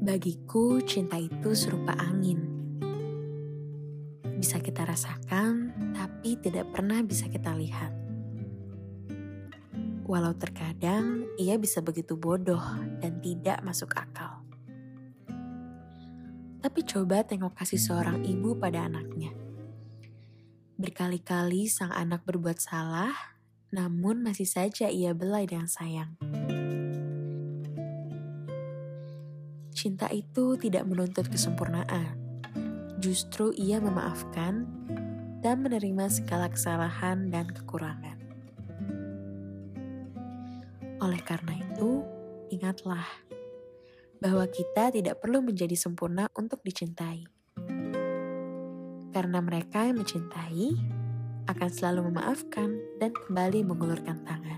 Bagiku, cinta itu serupa angin. Bisa kita rasakan, tapi tidak pernah bisa kita lihat. Walau terkadang ia bisa begitu bodoh dan tidak masuk akal. Tapi coba tengok kasih seorang ibu pada anaknya. Berkali-kali sang anak berbuat salah, namun masih saja ia belai dengan sayang. Cinta itu tidak menuntut kesempurnaan. Justru ia memaafkan dan menerima segala kesalahan dan kekurangan. Oleh karena itu, ingatlah bahwa kita tidak perlu menjadi sempurna untuk dicintai. Karena mereka yang mencintai akan selalu memaafkan dan kembali mengulurkan tangan.